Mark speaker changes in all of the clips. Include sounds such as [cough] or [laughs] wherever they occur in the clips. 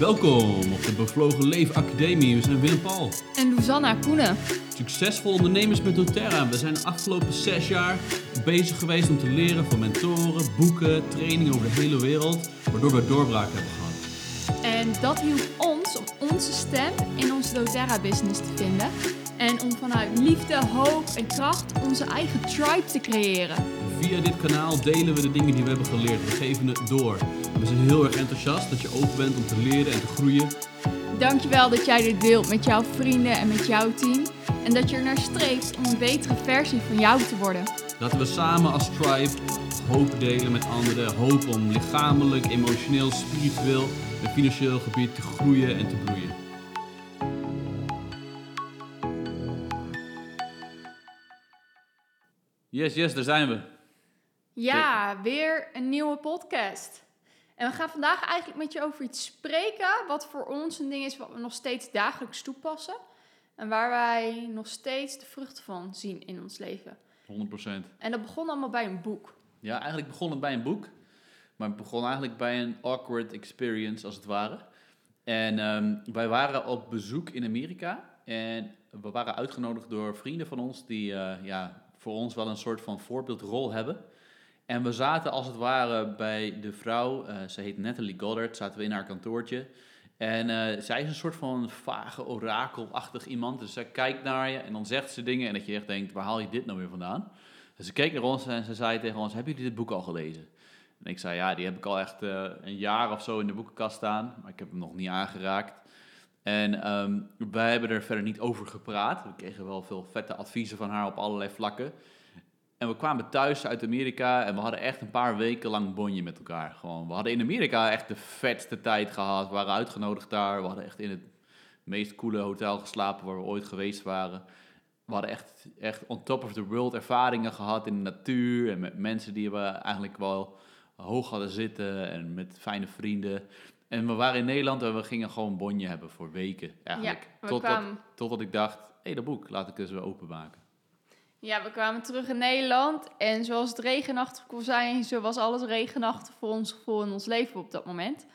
Speaker 1: Welkom op de Bevlogen Leef Academie. We zijn Willem Paul.
Speaker 2: En Luzanna Koenen.
Speaker 1: Succesvol ondernemers met doTERRA. We zijn de afgelopen zes jaar bezig geweest om te leren van mentoren, boeken, trainingen over de hele wereld. Waardoor we doorbraak hebben gehad.
Speaker 2: En dat hielp ons om onze stem in onze doTERRA-business te vinden. En om vanuit liefde, hoop en kracht onze eigen tribe te creëren.
Speaker 1: Via dit kanaal delen we de dingen die we hebben geleerd. We geven het door. We zijn heel erg enthousiast dat je open bent om te leren en te groeien.
Speaker 2: Dankjewel dat jij dit deelt met jouw vrienden en met jouw team. En dat je er naar streeft om een betere versie van jou te worden.
Speaker 1: Laten we samen als tribe hoop delen met anderen. Hoop om lichamelijk, emotioneel, spiritueel en financieel gebied te groeien en te bloeien. Yes, yes, daar zijn we.
Speaker 2: Ja, weer een nieuwe podcast. En we gaan vandaag eigenlijk met je over iets spreken wat voor ons een ding is wat we nog steeds dagelijks toepassen. En waar wij nog steeds de vruchten van zien in ons leven.
Speaker 1: 100%.
Speaker 2: En dat begon allemaal bij een boek.
Speaker 1: Ja, eigenlijk begon het bij een boek. Maar het begon eigenlijk bij een awkward experience, als het ware. En ehm, wij waren op bezoek in Amerika. En we waren uitgenodigd door vrienden van ons die eh, ja, voor ons wel een soort van voorbeeldrol hebben. En we zaten als het ware bij de vrouw, uh, ze heet Natalie Goddard, zaten we in haar kantoortje. En uh, zij is een soort van vage, orakelachtig iemand. Dus zij kijkt naar je en dan zegt ze dingen en dat je echt denkt, waar haal je dit nou weer vandaan? Dus ze keek naar ons en ze zei tegen ons, hebben jullie dit boek al gelezen? En ik zei, ja, die heb ik al echt uh, een jaar of zo in de boekenkast staan, maar ik heb hem nog niet aangeraakt. En um, wij hebben er verder niet over gepraat. We kregen wel veel vette adviezen van haar op allerlei vlakken. En we kwamen thuis uit Amerika en we hadden echt een paar weken lang bonje met elkaar. Gewoon. We hadden in Amerika echt de vetste tijd gehad. We waren uitgenodigd daar. We hadden echt in het meest coole hotel geslapen waar we ooit geweest waren. We hadden echt, echt on top of the world ervaringen gehad in de natuur. En met mensen die we eigenlijk wel hoog hadden zitten. En met fijne vrienden. En we waren in Nederland en we gingen gewoon bonje hebben voor weken eigenlijk.
Speaker 2: Ja,
Speaker 1: totdat,
Speaker 2: kwamen...
Speaker 1: totdat ik dacht, hé hey, dat boek, laat ik eens weer openmaken.
Speaker 2: Ja, we kwamen terug in Nederland en zoals het regenachtig kon zijn, zo was alles regenachtig voor ons gevoel in ons leven op dat moment.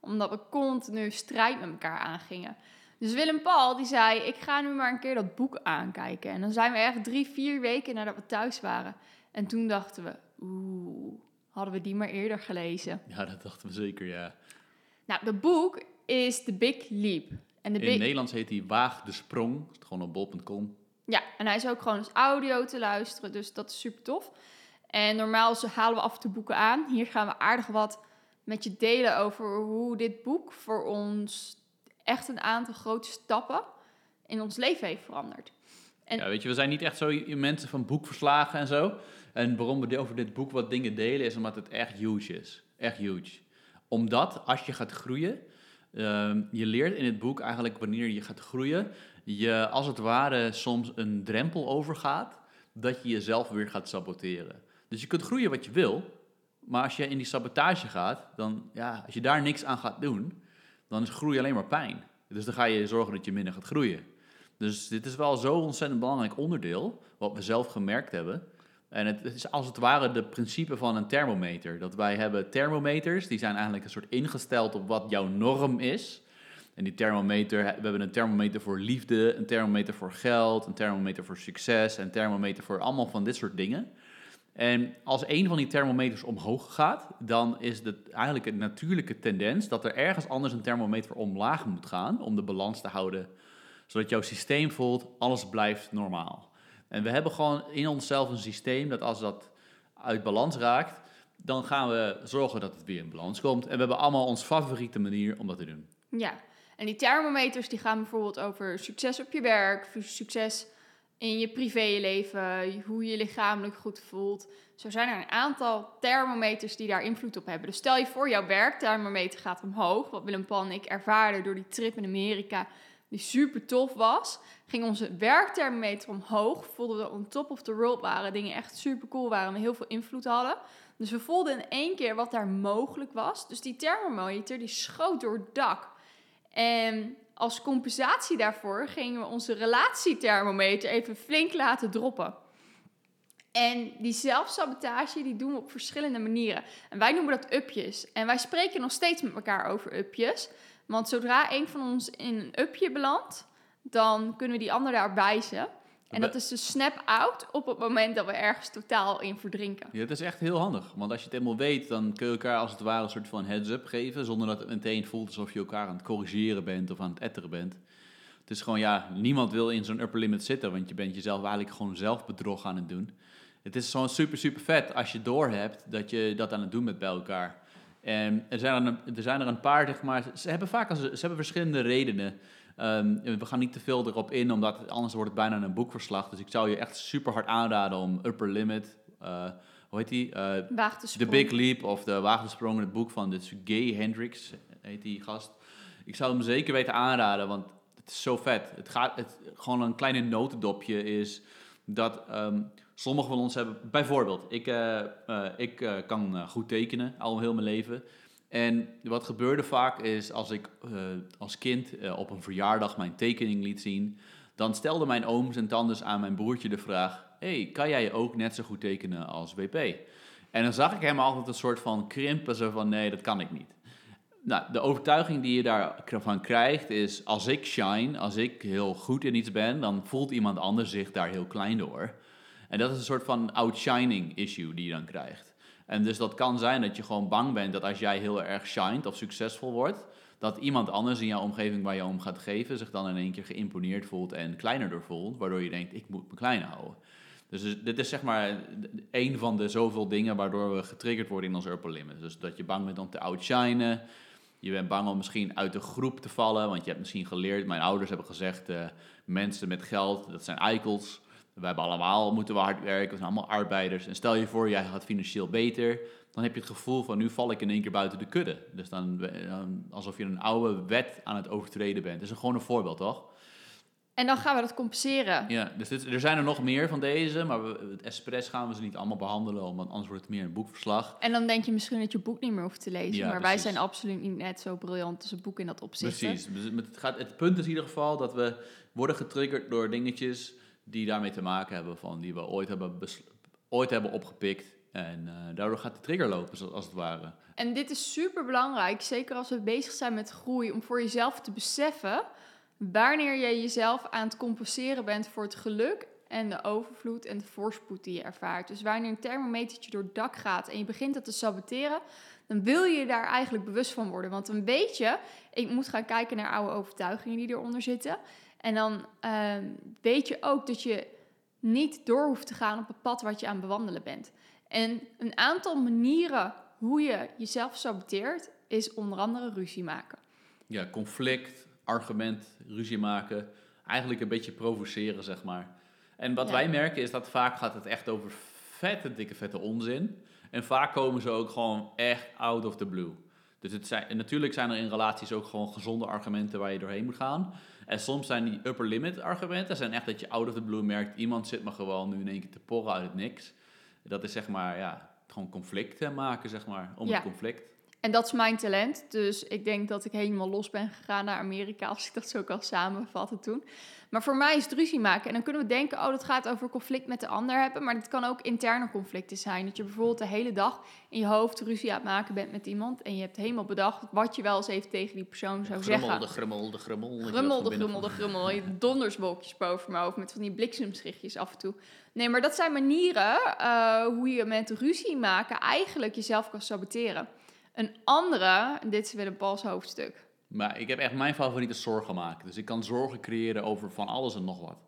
Speaker 2: Omdat we continu strijd met elkaar aangingen. Dus Willem Paul die zei, ik ga nu maar een keer dat boek aankijken. En dan zijn we echt drie, vier weken nadat we thuis waren. En toen dachten we, oeh, hadden we die maar eerder gelezen.
Speaker 1: Ja, dat dachten we zeker, ja.
Speaker 2: Nou, dat boek is The Big Leap.
Speaker 1: En de in het Nederlands heet hij Waag de Sprong. Gewoon op bol.com.
Speaker 2: Ja, en hij is ook gewoon als audio te luisteren, dus dat is super tof. En normaal halen we af en toe boeken aan. Hier gaan we aardig wat met je delen over hoe dit boek voor ons echt een aantal grote stappen in ons leven heeft veranderd.
Speaker 1: En ja, weet je, we zijn niet echt zo mensen van boekverslagen en zo. En waarom we over dit boek wat dingen delen, is omdat het echt huge is. Echt huge. Omdat als je gaat groeien, uh, je leert in het boek eigenlijk wanneer je gaat groeien, je als het ware soms een drempel overgaat, dat je jezelf weer gaat saboteren. Dus je kunt groeien wat je wil, maar als je in die sabotage gaat, dan ja, als je daar niks aan gaat doen, dan is groei alleen maar pijn. Dus dan ga je zorgen dat je minder gaat groeien. Dus dit is wel zo'n ontzettend belangrijk onderdeel, wat we zelf gemerkt hebben. En het is als het ware de principe van een thermometer. Dat wij hebben thermometers, die zijn eigenlijk een soort ingesteld op wat jouw norm is. En die thermometer, we hebben een thermometer voor liefde, een thermometer voor geld, een thermometer voor succes, een thermometer voor allemaal van dit soort dingen. En als een van die thermometers omhoog gaat, dan is het eigenlijk een natuurlijke tendens dat er ergens anders een thermometer omlaag moet gaan om de balans te houden, zodat jouw systeem voelt, alles blijft normaal. En we hebben gewoon in onszelf een systeem dat als dat uit balans raakt, dan gaan we zorgen dat het weer in balans komt. En we hebben allemaal ons favoriete manier om dat te doen.
Speaker 2: Ja, en die thermometers die gaan bijvoorbeeld over succes op je werk, succes in je privéleven, hoe je je lichamelijk goed voelt. Zo zijn er een aantal thermometers die daar invloed op hebben. Dus stel je voor, jouw werkthermometer gaat omhoog. Wat Willem Pan en ik ervaarden door die trip in Amerika, die super tof was. Ging onze werkthermometer omhoog. Voelden we on top of the world waren. Dingen echt super cool waren. We heel veel invloed hadden. Dus we voelden in één keer wat daar mogelijk was. Dus die thermometer die schoot door het dak. En als compensatie daarvoor gingen we onze relatiethermometer even flink laten droppen. En die zelfsabotage die doen we op verschillende manieren. En wij noemen dat upjes. En wij spreken nog steeds met elkaar over upjes. Want zodra een van ons in een upje belandt, dan kunnen we die ander daar wijzen. En dat is de snap-out op het moment dat we ergens totaal in verdrinken.
Speaker 1: Ja, dat is echt heel handig. Want als je het eenmaal weet, dan kun je elkaar als het ware een soort van heads-up geven. Zonder dat het meteen voelt alsof je elkaar aan het corrigeren bent of aan het etteren bent. Het is gewoon, ja, niemand wil in zo'n upper limit zitten. Want je bent jezelf eigenlijk gewoon zelfbedrog aan het doen. Het is gewoon super, super vet als je doorhebt dat je dat aan het doen bent bij elkaar. En er zijn er, een, er, zijn er een paar, zeg maar, ze hebben vaak als, ze hebben verschillende redenen. Um, we gaan niet te veel erop in, omdat anders wordt het bijna een boekverslag. Dus ik zou je echt super hard aanraden om Upper Limit, uh, hoe heet die?
Speaker 2: Uh,
Speaker 1: The Big Leap of de Waagdesprong, het boek van de Gay Hendricks, heet die gast. Ik zou hem zeker weten aanraden, want het is zo vet. Het gaat, het, gewoon een kleine notendopje is dat um, sommigen van ons hebben, bijvoorbeeld, ik, uh, ik kan goed tekenen al heel mijn leven. En wat gebeurde vaak is, als ik uh, als kind uh, op een verjaardag mijn tekening liet zien, dan stelden mijn ooms en tantes aan mijn broertje de vraag: hey, kan jij ook net zo goed tekenen als WP? En dan zag ik hem altijd een soort van krimpen, zo van: nee, dat kan ik niet. Nou, de overtuiging die je daarvan krijgt is: als ik shine, als ik heel goed in iets ben, dan voelt iemand anders zich daar heel klein door. En dat is een soort van outshining issue die je dan krijgt. En dus dat kan zijn dat je gewoon bang bent dat als jij heel erg shined of succesvol wordt, dat iemand anders in jouw omgeving waar je om gaat geven zich dan in één keer geïmponeerd voelt en kleiner door voelt, waardoor je denkt, ik moet me klein houden. Dus dit is zeg maar een van de zoveel dingen waardoor we getriggerd worden in ons upper limit. Dus dat je bang bent om te outshinen, je bent bang om misschien uit de groep te vallen, want je hebt misschien geleerd, mijn ouders hebben gezegd, uh, mensen met geld, dat zijn eikels. We hebben allemaal, moeten we hard werken, we zijn allemaal arbeiders. En stel je voor, jij gaat financieel beter, dan heb je het gevoel van nu val ik in één keer buiten de kudde. Dus dan, alsof je een oude wet aan het overtreden bent. Dat is gewoon een voorbeeld, toch?
Speaker 2: En dan gaan we dat compenseren.
Speaker 1: Ja, dus dit, er zijn er nog meer van deze, maar we, het expres gaan we ze niet allemaal behandelen, want anders wordt het meer een boekverslag.
Speaker 2: En dan denk je misschien dat je boek niet meer hoeft te lezen, ja, maar wij zijn absoluut niet net zo briljant als een boek in dat opzicht.
Speaker 1: Precies. Dus het, gaat, het punt is in ieder geval dat we worden getriggerd door dingetjes die daarmee te maken hebben, van die we ooit hebben, ooit hebben opgepikt. En uh, daardoor gaat de trigger lopen, als het ware.
Speaker 2: En dit is super belangrijk, zeker als we bezig zijn met groei, om voor jezelf te beseffen wanneer je jezelf aan het compenseren bent voor het geluk en de overvloed en de voorspoed die je ervaart. Dus wanneer een thermometertje door het dak gaat en je begint dat te saboteren, dan wil je daar eigenlijk bewust van worden. Want dan weet je, ik moet gaan kijken naar oude overtuigingen die eronder zitten. En dan ehm, weet je ook dat je niet door hoeft te gaan op het pad wat je aan het bewandelen bent. En een aantal manieren hoe je jezelf saboteert, is onder andere ruzie maken.
Speaker 1: Ja, conflict, argument, ruzie maken. Eigenlijk een beetje provoceren, zeg maar. En wat wij merken is dat vaak gaat het echt over vette, dikke, vette onzin. En vaak komen ze ook gewoon echt out of the blue. Dus het zijn, en natuurlijk zijn er in relaties ook gewoon gezonde argumenten waar je doorheen moet gaan. En soms zijn die upper limit argumenten zijn echt dat je out of the blue merkt, iemand zit me gewoon nu in één keer te porren uit het niks. Dat is zeg maar, ja, gewoon conflict maken, zeg maar, om het conflict.
Speaker 2: En dat is mijn talent. Dus ik denk dat ik helemaal los ben gegaan naar Amerika, als ik dat zo kan samenvatten toen. Maar voor mij is het ruzie maken. En dan kunnen we denken, oh, dat gaat over conflict met de ander hebben. Maar het kan ook interne conflicten zijn. Dat je bijvoorbeeld de hele dag in je hoofd ruzie aan het maken bent met iemand. En je hebt helemaal bedacht wat je wel eens even tegen die persoon zou
Speaker 1: grummel,
Speaker 2: zeggen.
Speaker 1: De grummel, de grummel.
Speaker 2: Grummel, de grummel, de grummel. Je donderswolkjes boven mijn hoofd met van die bliksemschichtjes af en toe. Nee, maar dat zijn manieren uh, hoe je met ruzie maken eigenlijk jezelf kan saboteren. Een andere, dit is weer een Pauls hoofdstuk.
Speaker 1: Maar ik heb echt mijn favoriete zorgen maken. Dus ik kan zorgen creëren over van alles en nog wat.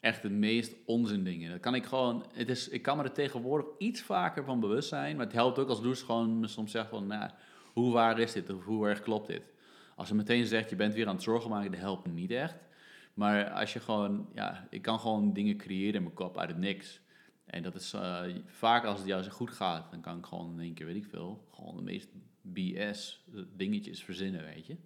Speaker 1: Echt de meest onzin dingen. Dat kan ik gewoon. Het is, ik kan me er tegenwoordig iets vaker van bewust zijn. Maar het helpt ook als Loes gewoon soms zegt van. Nou, hoe waar is dit? Of hoe erg klopt dit? Als ze meteen zegt je bent weer aan het zorgen maken, dat helpt niet echt. Maar als je gewoon. Ja, ik kan gewoon dingen creëren in mijn kop uit het niks. En dat is uh, vaak als het jou zo goed gaat, dan kan ik gewoon in één keer, weet ik veel, gewoon de meest BS dingetjes verzinnen, weet je.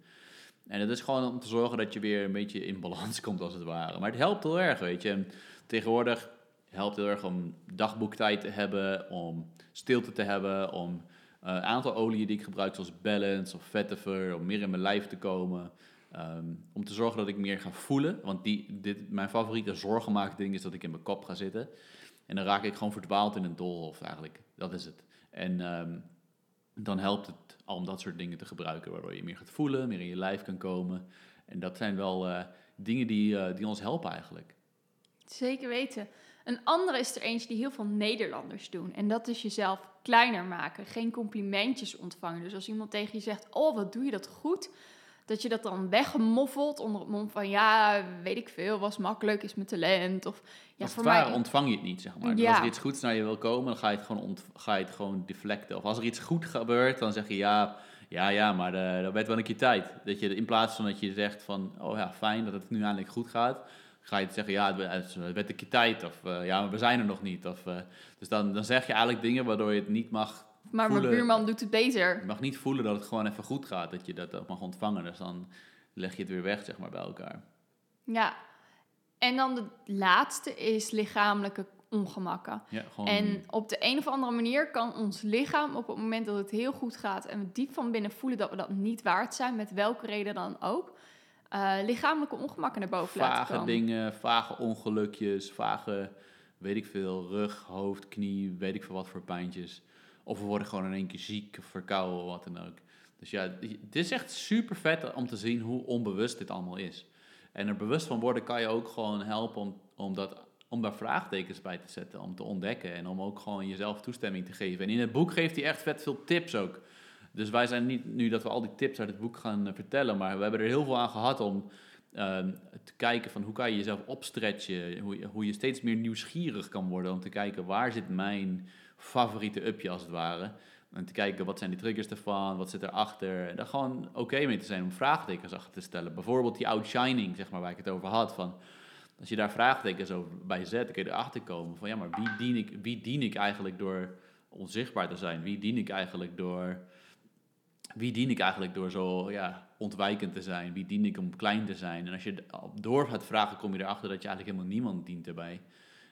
Speaker 1: En dat is gewoon om te zorgen dat je weer een beetje in balans [laughs] komt, als het ware. Maar het helpt heel erg, weet je. tegenwoordig helpt heel erg om dagboektijd te hebben, om stilte te hebben, om een uh, aantal oliën die ik gebruik, zoals Balance of Vetiver, om meer in mijn lijf te komen. Um, om te zorgen dat ik meer ga voelen. Want die, dit, mijn favoriete zorgenmaakding is dat ik in mijn kop ga zitten. En dan raak ik gewoon verdwaald in een doolhof eigenlijk. Dat is het. En ehm, dan helpt het al om dat soort dingen te gebruiken, waardoor je meer gaat voelen, meer in je lijf kan komen. En dat zijn wel eh, dingen die, eh, die ons helpen eigenlijk.
Speaker 2: Zeker weten. Een andere is er eentje die heel veel Nederlanders doen. En dat is jezelf kleiner maken. Geen complimentjes ontvangen. Dus als iemand tegen je zegt: Oh, wat doe je dat goed? Dat je dat dan weggemoffelt onder het mond van: Ja, weet ik veel, was makkelijk, is mijn talent. Of ja,
Speaker 1: als
Speaker 2: voor
Speaker 1: het ware
Speaker 2: mij.
Speaker 1: ontvang je het niet, zeg maar. Dus als er iets goeds naar je wil komen, dan ga je het gewoon, ont- ga je het gewoon deflecten. Of als er iets goed gebeurt, dan zeg je ja, ja, ja, maar eh, dat werd wel een keer tijd. Dat je in plaats van dat je zegt van, oh ja, fijn dat het nu eindelijk goed gaat, ga je zeggen, ja, het werd- het werd een keer tijd. Of eh, ja, maar we zijn er nog niet. Of, eh, dus dan, dan zeg je eigenlijk dingen waardoor je het niet mag,
Speaker 2: Maar mijn buurman doet het beter.
Speaker 1: je mag niet voelen dat het gewoon even goed gaat. Dat je dat ook mag ontvangen. Dus dan leg je het weer weg, zeg maar, bij elkaar.
Speaker 2: Ja. En dan de laatste is lichamelijke ongemakken.
Speaker 1: Ja, gewoon...
Speaker 2: En op de een of andere manier kan ons lichaam op het moment dat het heel goed gaat en we diep van binnen voelen dat we dat niet waard zijn, met welke reden dan ook, eh, lichamelijke ongemakken naar boven laten
Speaker 1: vage
Speaker 2: komen.
Speaker 1: dingen, vage ongelukjes, vage, weet ik veel, rug, hoofd, knie, weet ik veel wat voor pijntjes. Of we worden gewoon in één keer ziek of verkouden of wat dan ook. Dus ja, het is echt super vet om te zien hoe onbewust dit allemaal is. En er bewust van worden kan je ook gewoon helpen om, om, dat, om daar vraagtekens bij te zetten, om te ontdekken en om ook gewoon jezelf toestemming te geven. En in het boek geeft hij echt vet veel tips ook. Dus wij zijn niet nu dat we al die tips uit het boek gaan eh, vertellen, maar we hebben er heel veel aan gehad om ehm, te kijken van hoe kan je jezelf opstretchen, hoe hoe je steeds meer nieuwsgierig kan worden om te kijken waar zit mijn favoriete upje als het ware. En te kijken wat zijn de triggers ervan, wat zit erachter. En daar gewoon oké mee te zijn om vraagtekens achter te stellen. Bijvoorbeeld die outshining, zeg maar, waar ik het over had. Van, als je daar vraagtekens over bij zet, dan kun je erachter komen van ja, maar wie dien ik, wie dien ik eigenlijk door onzichtbaar te zijn? Wie dien ik eigenlijk door wie dien ik eigenlijk door zo ja, ontwijkend te zijn? Wie dien ik om klein te zijn? En als je door gaat vragen, kom je erachter dat je eigenlijk helemaal niemand dient erbij.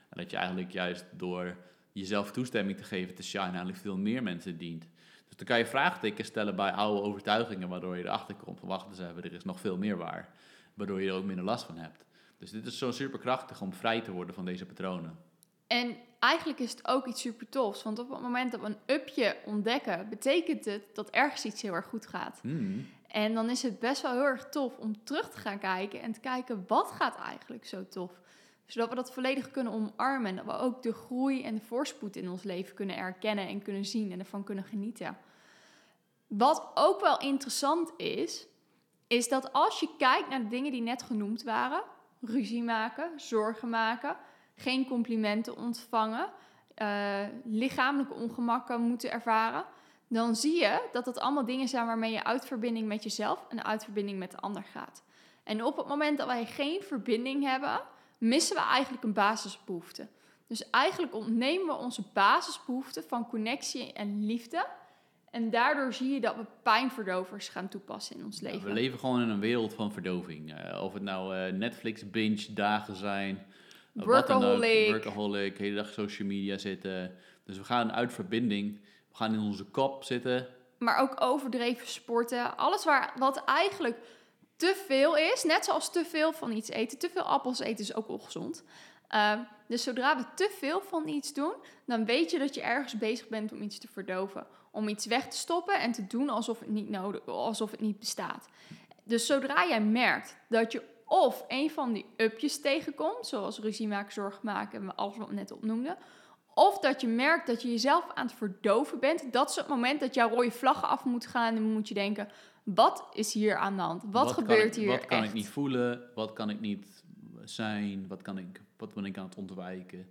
Speaker 1: En dat je eigenlijk juist door jezelf toestemming te geven te shine, eigenlijk veel meer mensen dient. Dus dan kan je vraagtekens stellen bij oude overtuigingen, waardoor je erachter komt van wacht eens even, er is nog veel meer waar. Waardoor je er ook minder last van hebt. Dus dit is zo superkrachtig om vrij te worden van deze patronen.
Speaker 2: En eigenlijk is het ook iets super tofs, want op het moment dat we een upje ontdekken, betekent het dat ergens iets heel erg goed gaat.
Speaker 1: Hmm.
Speaker 2: En dan is het best wel heel erg tof om terug te gaan kijken en te kijken wat gaat eigenlijk zo tof. Zodat we dat volledig kunnen omarmen en dat we ook de groei en de voorspoed in ons leven kunnen erkennen en kunnen zien en ervan kunnen genieten. Wat ook wel interessant is, is dat als je kijkt naar de dingen die net genoemd waren, ruzie maken, zorgen maken, geen complimenten ontvangen, eh, lichamelijke ongemakken moeten ervaren, dan zie je dat het allemaal dingen zijn waarmee je uit verbinding met jezelf en uit verbinding met de ander gaat. En op het moment dat wij geen verbinding hebben, missen we eigenlijk een basisbehoefte. Dus eigenlijk ontnemen we onze basisbehoefte van connectie en liefde. En daardoor zie je dat we pijnverdovers gaan toepassen in ons
Speaker 1: Ja,
Speaker 2: leven.
Speaker 1: we leven gewoon in een wereld van verdoving. Eh, of het nou eh, Netflix binge dagen zijn. ook.
Speaker 2: Workaholic.
Speaker 1: Workaholic, hele dag social media zitten. Dus we gaan uit verbinding. We gaan in onze kop zitten.
Speaker 2: maar ook overdreven sporten. Alles waar, wat eigenlijk te veel is, net zoals te veel van iets eten. Te veel appels eten is ook ongezond. Ehm, dus zodra we te veel van iets doen, dan weet je dat je ergens bezig bent om iets te verdoven. Om iets weg te stoppen en te doen alsof het niet nodig, alsof het niet bestaat. Dus zodra jij merkt dat je of een van die upjes tegenkomt, zoals ruzie maken, zorg maken en alles wat we net opnoemden, of dat je merkt dat je jezelf aan het verdoven bent. Dat is het moment dat jouw rode vlaggen af moet gaan. En moet je denken, wat is hier aan de hand? Wat, gebeurt
Speaker 1: ik,
Speaker 2: hier
Speaker 1: Wat kan
Speaker 2: echt?
Speaker 1: ik niet voelen? Wat kan ik niet zijn? Wat, kan ik, wat ben ik aan het ontwijken?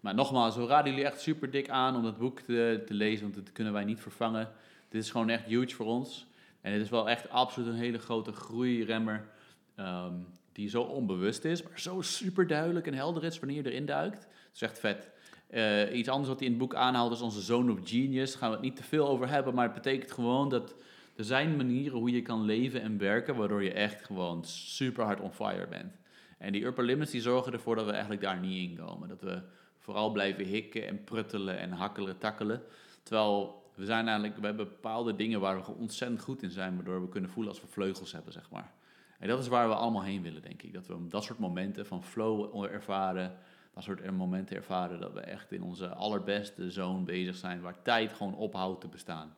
Speaker 1: Maar nogmaals, we raden jullie echt super dik aan om dat boek te, te lezen. Want dat kunnen wij niet vervangen. Dit is gewoon echt huge voor ons. En het is wel echt absoluut een hele grote groeiremmer. ehm, die zo onbewust is, maar zo super duidelijk en helder is wanneer je erin duikt. Het is echt vet. Eh, iets anders wat hij in het boek aanhaalt is onze zone of genius. Daar gaan we het niet te veel over hebben, maar het betekent gewoon dat er zijn manieren hoe je kan leven en werken, waardoor je echt gewoon super hard on fire bent. En die upper limits die zorgen ervoor dat we eigenlijk daar niet in komen. Dat we vooral blijven hikken en pruttelen en hakkelen, takkelen. Terwijl we zijn eigenlijk, we hebben bepaalde dingen waar we ontzettend goed in zijn, waardoor we kunnen voelen als we vleugels hebben, zeg maar. En dat is waar we allemaal heen willen, denk ik. Dat we dat soort momenten van flow ervaren, dat soort momenten ervaren dat we echt in onze allerbeste zone bezig zijn, waar tijd gewoon ophoudt te bestaan.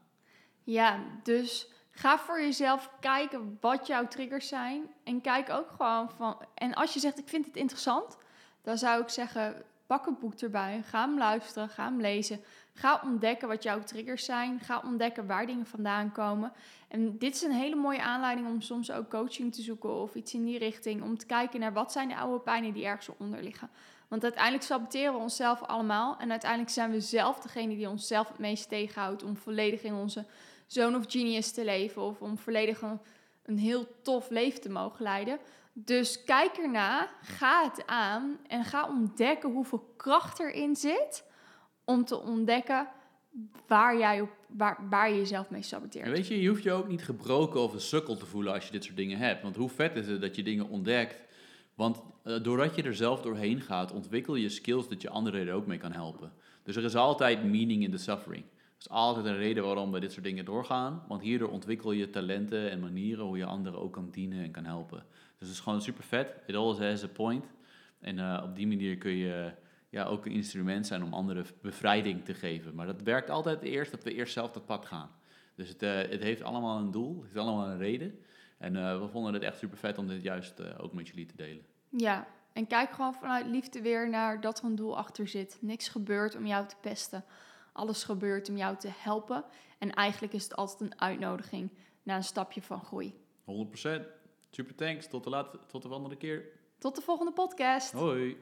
Speaker 2: Ja, dus ga voor jezelf kijken wat jouw triggers zijn. En kijk ook gewoon van. En als je zegt: Ik vind het interessant, dan zou ik zeggen: pak een boek erbij. Ga hem luisteren, ga hem lezen. Ga ontdekken wat jouw triggers zijn. Ga ontdekken waar dingen vandaan komen. En dit is een hele mooie aanleiding om soms ook coaching te zoeken of iets in die richting. Om te kijken naar wat zijn de oude pijnen die ergens onder liggen. Want uiteindelijk saboteren we onszelf allemaal. En uiteindelijk zijn we zelf degene die onszelf het meest tegenhoudt om volledig in onze zone of genius te leven. Of om volledig een, een heel tof leven te mogen leiden. Dus kijk erna, ga het aan en ga ontdekken hoeveel kracht erin zit om te ontdekken waar, jij op, waar, waar je jezelf mee saboteert.
Speaker 1: weet je, je hoeft je ook niet gebroken of een sukkel te voelen als je dit soort dingen hebt. Want hoe vet is het dat je dingen ontdekt? Want uh, doordat je er zelf doorheen gaat, ontwikkel je skills dat je anderen er ook mee kan helpen. Dus er is altijd meaning in the suffering. Is altijd een reden waarom we dit soort dingen doorgaan. Want hierdoor ontwikkel je talenten en manieren hoe je anderen ook kan dienen en kan helpen. Dus het is gewoon super vet. It always has a point. En uh, op die manier kun je ja, ook een instrument zijn om anderen bevrijding te geven. Maar dat werkt altijd eerst dat we eerst zelf dat pad gaan. Dus het, uh, het heeft allemaal een doel, het heeft allemaal een reden. En uh, we vonden het echt super vet om dit juist ook met jullie te delen.
Speaker 2: Ja, en kijk gewoon vanuit liefde weer naar dat er een doel achter zit. Niks gebeurt om jou te pesten. Alles gebeurt om jou te helpen. En eigenlijk is het altijd een uitnodiging naar een stapje van groei.
Speaker 1: 100%. Super thanks. Tot de, laat, tot de volgende keer.
Speaker 2: Tot de volgende podcast.
Speaker 1: Hoi.